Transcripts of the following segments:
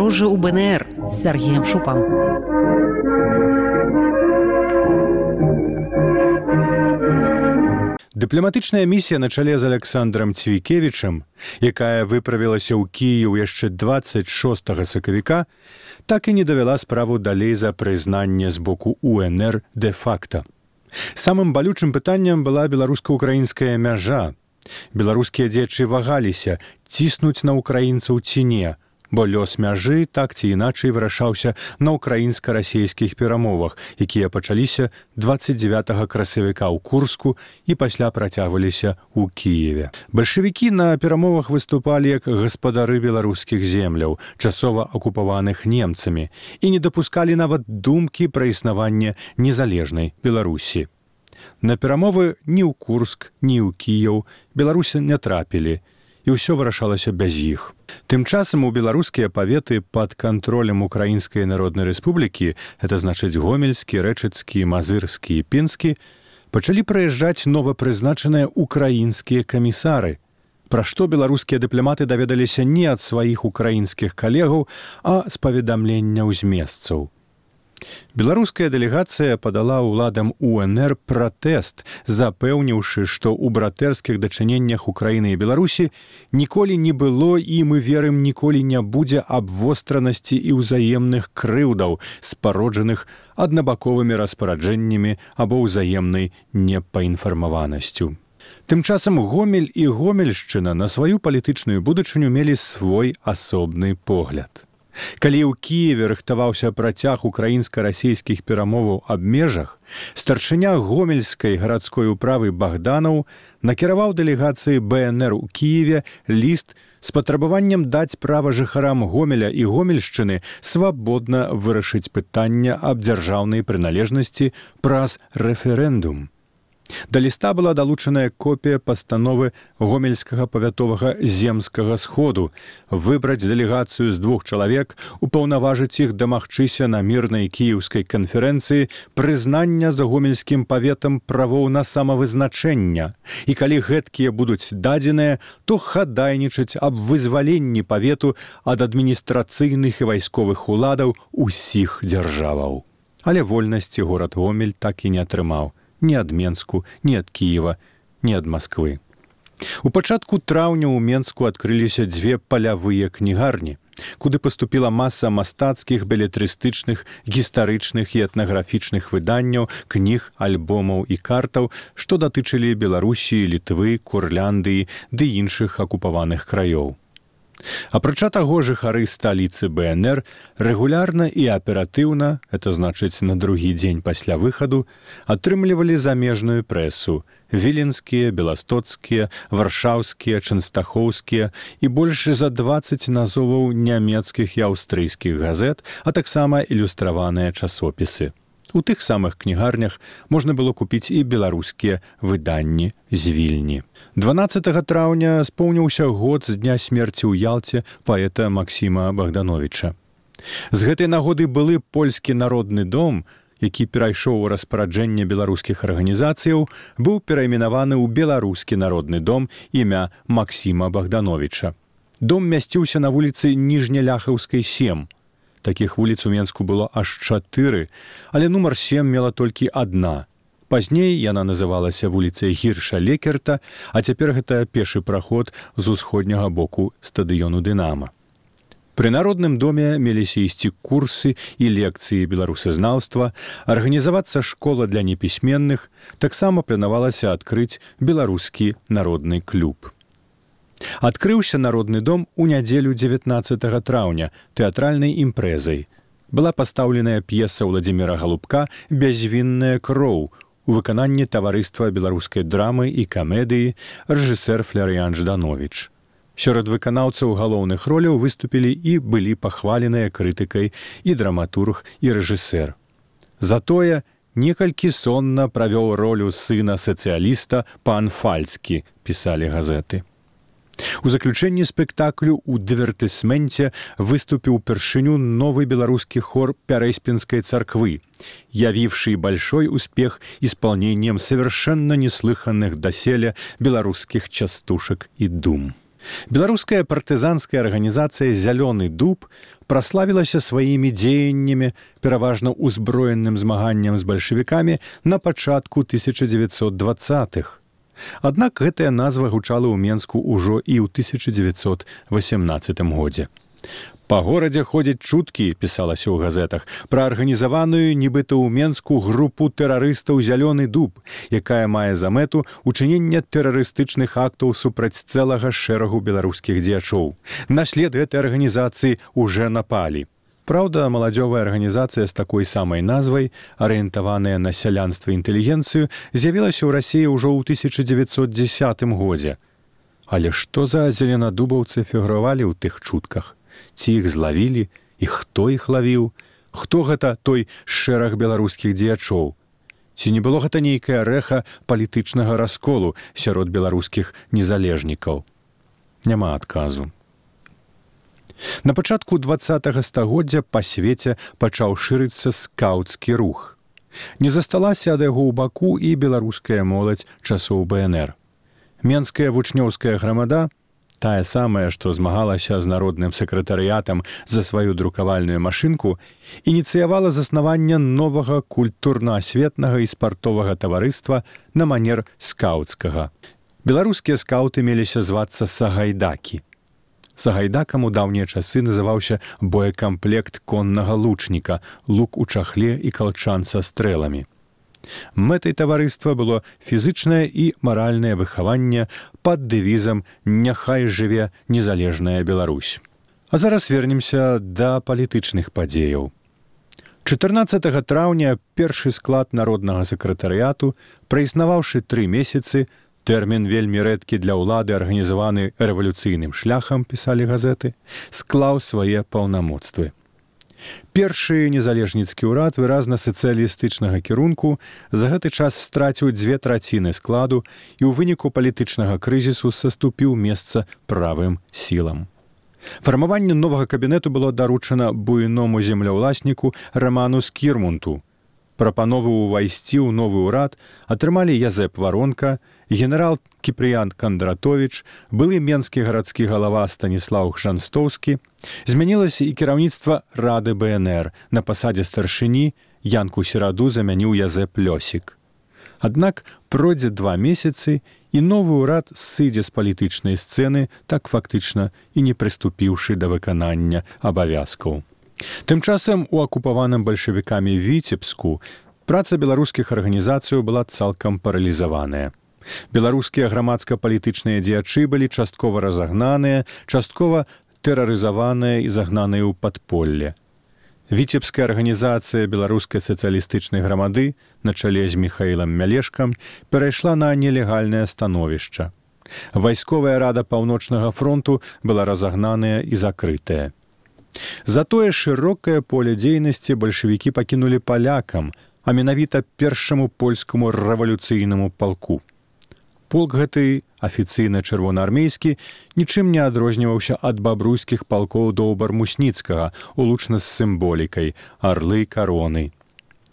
падарожжа ў бнр з сергеем шупам. Дыпламатычная місія на чале з александром цвікевічам якая выправілася ў кіеў яшчэ 26 сакавіка так і не давяла справу далей за прызнанне з боку унр де-факта. Самым балючым пытанням была беларуска-украінская мяжа. Беларускія дзечы вагаліся ціснуць на украінцаў ці не бо лёс мяжы так ці іначай вырашаўся на ўкраінска-расійскіх перамовах, якія пачаліся 29 красавіка ў курску і пасля працягваліся ў кіеве. Бальшавікі на перамовах выступалі як гаспадары беларускіх земляў, часова акупаваных немцамі і не дапускалі нават думкі пра існаванне незалежнай беларусі. На перамовы ні ў курск, ні ў кіяў беларусы не трапілі і ўсё вырашалася без іх. Тым часам у беларускія паветы пад кантролем украінскай народнай рэспублікі, это значыць гомельскі, рэчыцкі, мазырскі і пінскі, пачалі прыязджаць новапрызначаныя украінскія камісары. Пра што беларускія дыпламаты даведаліся не ад сваіх украінскіх калегаў, а з паведамленняў з месцаў. Беларуская дэлегацыя падала ўладам УНР пратэст, запэўніўшы, што ў братэрскіх дачыненнях Украіны і Беларусі ніколі не было і мы верым ніколі не будзе абвостранасці і ўзаемных крыўдаў, спароджаных аднабаковымі распараджэннямі або ўзаемнай непаінфармаванасцю. Тым часам гомель і гомельшчына на сваю палітычную будучыню мелі свой асобны погляд. Калі ў Киеве рыхтаваўся працяг украінска-расійскіх перамоваў аб межах, старшыня гомельскай гарадской управы Богданаў накіраваў дэлегацыі БНР у Киеве ліст з патрабаваннем даць права жыхарам гомеля і гомельшчыны свабодна вырашыць пытання аб дзяржаўнай прыналежнасці праз рэферэндум. Да ліста была далучаная копія пастановы гомельскага павятовага земскага сходу. Выбраць дэлегацыю з двух чалавек упаўнаважыць іх дамагчыся на мірнай кіеўскай канферэнцыі прызнання за гомельскім паветам правоў на самавызначэння і калі гэткія будуць дадзеныя то хадайнічаць аб вызваленні павету ад адміністрацыйных і вайсковых уладаў усіх дзяржаваў. Але вольнасці горад гомель так і не атрымаў ні ад Менску, ні ад Кіева, ні ад Масквы. У пачатку траўня ў Менску адкрыліся дзве палявыя кнігарні, куды паступіла маса мастацкіх белетрыстычных, гістарычных і этнаграфічных выданняў, кніг, альбомаў і картаў, што датычылі Беларусіі, літвы, курляндыі ды іншых акупаваных краёў. Апрача таго жыхары сталіцы БНР рэгулярна і аператыўна, это значыць на другі дзень пасля выхаду, атрымлівалі замежную прэсу, віленскія, беластоцкія, варшаўскія, чынстахоўскія і больш за 20 назоваў нямецкіх і аўстрыйскіх газет, а таксама ілюстраваныя часопісы. У тых самых кнігарнях можна было купіць і беларускія выданні з вільні. 12 траўня споўніўся год з дня смерці ў ялце паэта Масіма Богдановича. З гэтай нагоды былы польскі народны дом, які перайшоў у распараджэнне беларускіх арганізацыяў, быў перайменаваны ў беларускі народны дом імя Масіма Богдановича. Дом мясціўся на вуліцы ніжняляхаўскай 7 Такіх вуліц у Менску было аж чатыры, але нумар 7 мела толькі адна. Пазней яна называлася вуліцай гірша лекерта, а цяпер гэта пешы праход з усходняга боку стадыёну дынама. Пры народным доме меліся ісці курсы і лекцыі беларусазнаўства, арганізавацца школа для непісьменных, таксама планавалася адкрыць беларускі народны клуб. Адкрыўся народны дом у нядзелю 19 траўня тэатральнай імпрэзай. Была пастаўленая п'еса Владзіміра Галубка бязвінная кроў у выкананні таварыства беларускай драмы і камедыі рэжысэр Флярыян Жданович. Сёрад выканаўцаў галоўных роляў выступілі і былі пахваленыя крытыкай і драматург і рэжысэр. Затое некалькі сонна правёў ролю сына сацыяліста пан фальскі пісалі газеты. У заключэнні спектаклю ў дывертысменце выступіў упершыню новы беларускі хор пярэспінскай царквы, явіўшы большой успех исполнением совершенно неслыханных доселе беларускіх частушак і дум. Беларуская партызанская арганізацыя зялёны дуб праславілася сваімі дзеяннямі, пераважна ўзброеным змаганнем з бальшавікамі на пачатку 1920-х. Аднак гэтая назва гучала ў Менску ўжо і ў 1918 годзе. Па горадзе ходзяць чуткі, пісалася ў газетах, пра арганізаваную нібыта ў Менску групу тэрарыстаў зялёны дуб, якая мае за мэту учынення тэрарыстычных актаў супраць цэлага шэрагу беларускіх дзеячоў. Наслед гэтай арганізацыі уже напалі. Праўда, маладзёвая арганізацыя з такой самай назвай, арыентаваная на сялянства інтэлігенцыю, з'явілася ў рассіі ўжо ў 1910 годзе. Але што за зеленадубаўцы фігуравалі ў тых чутках? ці іх злавілі і хто іх лавіў, хто гэта той шэраг беларускіх дзеячоў. Ці не было гэта нейкае рэха палітычнага расколу сярод беларускіх незалежнікаў. Няма адказу. На пачатку два стагоддзя па свеце пачаў шырыцца скаўцкі рух. Не засталася ад яго ў баку і беларуская моладзь часоў БНР. Менская вучнёўская грамада тая самая, што змагалася з народным сакратарыятам за сваю друкавальную машынку, ініцыявала заснавання новага культурна-асветнага і спартовага таварыства на манер скаўцкага. Беларускія скаўты меліся звацца сагайдакі. Сагайдакам у даўнія часы называўся боекамплект коннага лучніка, лук у чахле і калчан са стрэламі. Мэтай таварыства было фізычнае і маральнае выхаванне пад дэвізам няхай жыве незалежная Беларусь. А зараз вернемся да палітычных падзеяў. 14 траўня першы склад народнага сакратарыяту, праіснаваўшы тры месяцы, тэрмін вельмі рэдкі для ўлады арганізаваны рэвалюцыйным шляхам пісалі газеты, склаў свае паўнамоцтвы. Першы незалежніцкі ўрад выразна сацыялістычнага кірунку за гэты час страціў дзве траціны складу і ў выніку палітычнага крызісу саступіў месца правым сілам. Фармаванне новага кабінету было даручана буйному земляўласніку раману скірмунту. Прапановы ўвайсці ў новы ўрад атрымалі язэп варонка, генерал кіпрыян кандратович былы менскі гарадскі галава станіслав жанстоўскі змянілася і кіраўніцтва рады бнр. На пасадзе старшыні янку сераду замяніў язэп лёсік. Аднак пройдзе два месяцы і новы ўрад сыдзе з палітычнай сцэны так фактычна і не прыступіўшы да выканання абавязкаў тым часам у акупаваным бальшавікамі віцебску праца беларускіх арганізацыяў была цалкам паралізаваная Беларускія грамадска-палітычныя дзеячы былі часткова разагнаныя, часткова тэрарызаваныя і загнаныя ў падполле. Віцебская арганізацыя беларускай сацыялістычнай грамады на чале з михаілам мялешкам перайшла на нелегальнае становішча. Вайсковая рада паўночнага фронту была разагнаная і закрытая. Затое шырокае поле дзейнасці бальшавікі пакінулі палякам, а менавіта першаму польскаму рэвалюцыйнаму палку. Полк гэты афіцыйна чырвонаармейскі нічым не адрозніваўся ад бабруйскіх палкоў доўбар мусніцкага улучна з сімволікай арлы кароны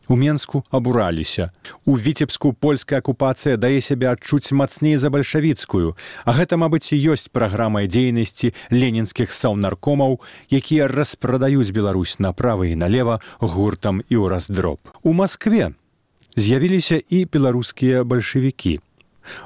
у менску абураліся. У віцебску польская акупацыя дае сябе адчуць мацней за бальшавіцкую. А гэта мабыць і ёсць праграмай дзейнасці ленінскіх саўнаркомаў якія распрадаюць Беларусь направа і налево гуртам і ў раздроб у москве з'явіліся і беларускія бальшавікі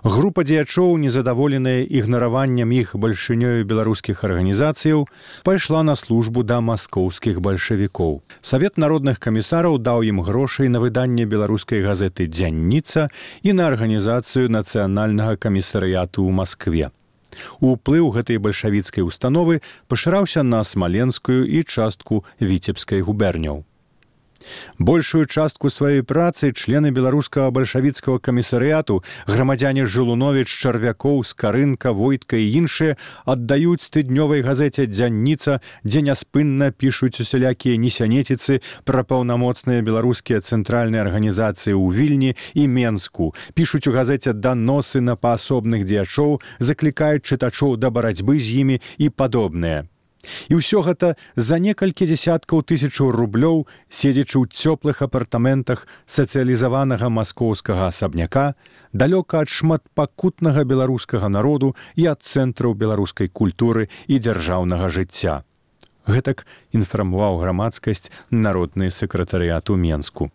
Група дзеячоў, незадаволеная ігнараваннем іх бальшынёю беларускіх арганізацыяў, пайшла на службу да маскоўскіх бальшавікоў. Савет народных камісараў даў ім грошай на выданне беларускай газеты дзянніца і на арганізацыю нацыянальнага камісарыяту ў Маскве. Уплыў гэтай бальшавіцкай установы пашыраўся на смаленскую і частку віцебскай губерняў. Большую частку сваёй працы члены беларускага бальшавіцкага камісарыяту грамадзяне жылунович чарвякоў скарынка войтка і іншыя аддаюць тыднёвай газеце дзянніца дзе няспынна пішуць усялякія несянеціцы пра паўнамоцныя беларускія цэнтральныя арганізацыі ў вільні і менску. Пішуць у газеце даносы на паасобных дзеячоў заклікаюць чытачоў да барацьбы з імі і падобныя І ўсё гэта за некалькі дзясяткаў тысячаў рублёў, седзячы ў цёплых апартаментах сацыялізаванага маскоўскага асабняка, далёка ад шматпакутнага беларускага народу і ад цэнтраў беларускай культуры і дзяржаўнага жыцця. Гэтак інфармаваў грамадскасць народны сакратарыят у Менску.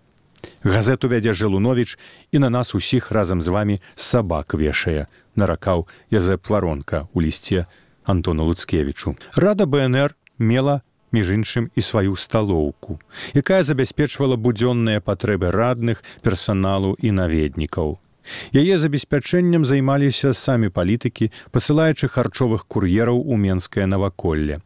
Газету вядзе Жалуновіч і на нас усіх разам з вами сабак вешае, наракаў Язэп варонка ў лісце Антону Луцкевічу. Рада БНР мела між іншым і сваю сталоўку, якая забяспечвала будзённыя патрэбы радных, персаналу і наведнікаў. Яе забеспячэннем займаліся самі палітыкі, пасылаючы харчовых кур'ераў у менскае наваколле.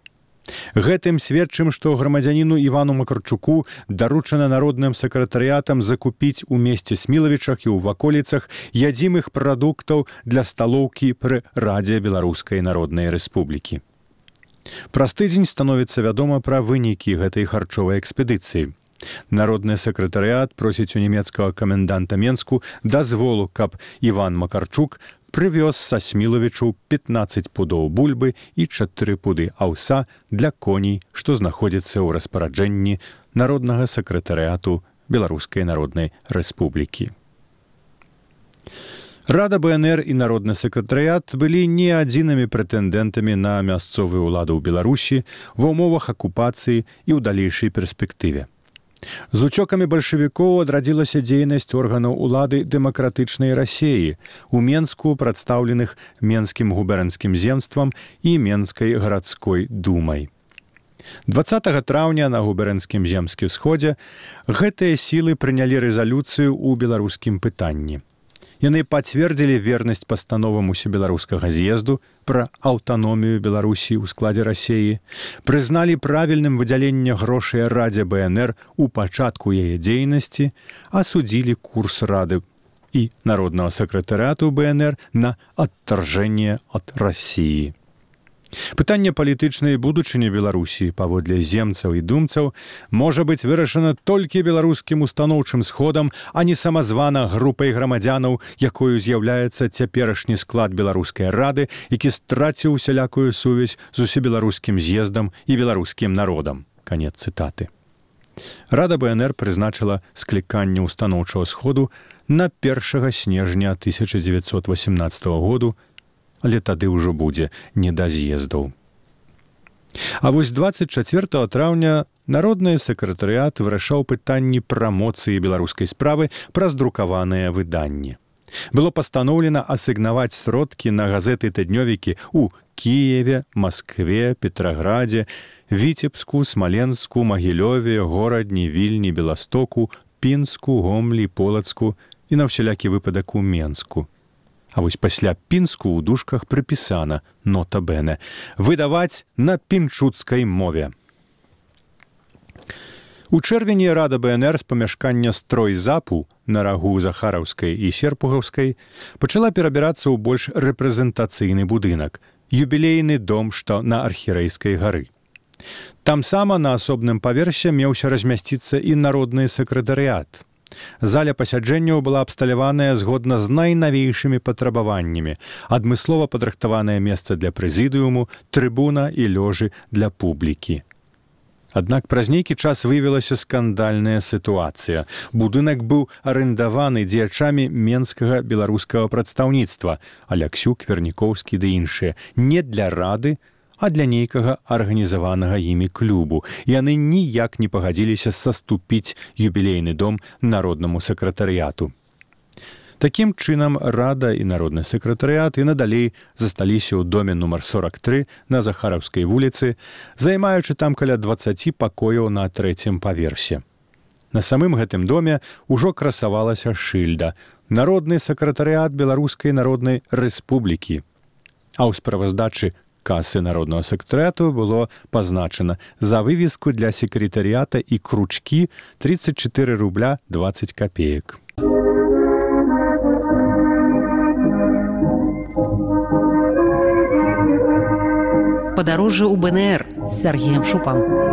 Гэтым сведчым, што грамадзяніну Івану Макарчуку даручана народным сакратарыятам закупіць у месце смілавічах і ў ваколіцах ядзімых прадуктаў для сталоўкі пры радзе беларускай народнай рэспублікі. Праз тыдзень становіцца вядома пра вынікі гэтай харчовай экспедыцыі. Народны сакратарыят просіць у нямецкага каменданта Менску дазволу, каб Іван Макарчук прывёз са смілавічу 15 пудоў бульбы і чатыры пуды аўса для коней, што знаходзіцца ў распараджэнні народнага сакратарыяту беларускай народнай рэспублікі. Рада БНР і народны сакратарыят былі не адзінымі прэтэндэнтамі на мясцовую ўладу ў Беларусі ва ўмовах акупацыі і ў далейшай перспектыве. З уцёкамі бальшавікоў адрадзілася дзейнасць органаў улады дэмакратычнай рассеі у менску прадстаўленых менскім губернскім земствам і менскай гарадской думай. 20 траўня на губернскім земскі сходзе гэтыя сілы прынялі рэзалюцыю ў беларускім пытанні. Яны пацвердзілі вернасць пастановам усебеларускага з'езду пра аўтаномію Беларусі ў складзе рассеі, прызналі правільным выдзяленне грошай радзе БНР у пачатку яе дзейнасці, асудзілі курс рады і народнага сакратарыату БНР на адтаржэнне ад рассіі. Пытанне палітычнай будучыні Беларусі паводле земцаў і думцаў можа быць вырашана толькі беларускім устаноўчым сходам, а не самазвана групай грамадзянаў, якою з'яўляецца цяперашні склад беларускай рады, які страціў сялякую сувязь з усебеларускім з'ездам і беларускім народам. канец цытаты. Рада БНР прызначыла скліканне устаноўчага сходу на 1 снежня 1918 году але тады ўжо будзе не да з'ездаў. А вось 24 траўня народны сакратарыят вырашаў пытанні прамоцыі беларускай справы праз друкаваныя выданні. Было пастаноўлена асігнаваць сродкі на газеты тыднёвікі ў Киеве, Маскве, Петраградзе, Віцебску, смаленску, магілёве, горадні, вільні, беластоку, пінску, гомлі, полацку і на ўсялякі выпадак у Менску. А вось пасля пінску ў дужках прыпісана нота бэне выдаваць на пінчуцкай мове. У чэрвені рада БНР з памяшкання строй запу на рагу захараўскай і серпугаўскай пачала перабірацца ў больш рэпрэзентацыйны будынак, юбілейны дом, што на архірэйскай гары. Там сама на асобным паверсе меўся размясціцца і народны сакратарыят. Заля пасяджэнняў была абсталяваная згодна з найнавейшымі патрабаваннямі, адмыслова падрыхтаванае месца для прэзідыуму, трыбуна і лёжы для публікі. Аднак праз нейкі час выявілася скандальная сітуацыя. Будынак быў арендаваны дзеячамі менскага беларускага прадстаўніцтва, Аляксюк, вернікоўскі ды іншыя, не для рады, а для нейкага арганізаванага імі клубу. Яны ніяк не пагадзіліся саступіць юбілейны дом народнаму сакратарыяту. Такім чынам рада і народны сакратарыят і надалей засталіся ў доме нумар 43 на захараўскай вуліцы, займаючы там каля 20 пакояў на трэцім паверсе. На самым гэтым доме ўжо красавалася шыльда народны сакратарыят беларускай народнай рэспублікі. А ў справаздачы касы народного сектрету было пазначана за вывеску для секретарыята і кручкі 34 рубля 20 копеек. Падарожжа ў БНР з Сергеем Шупам.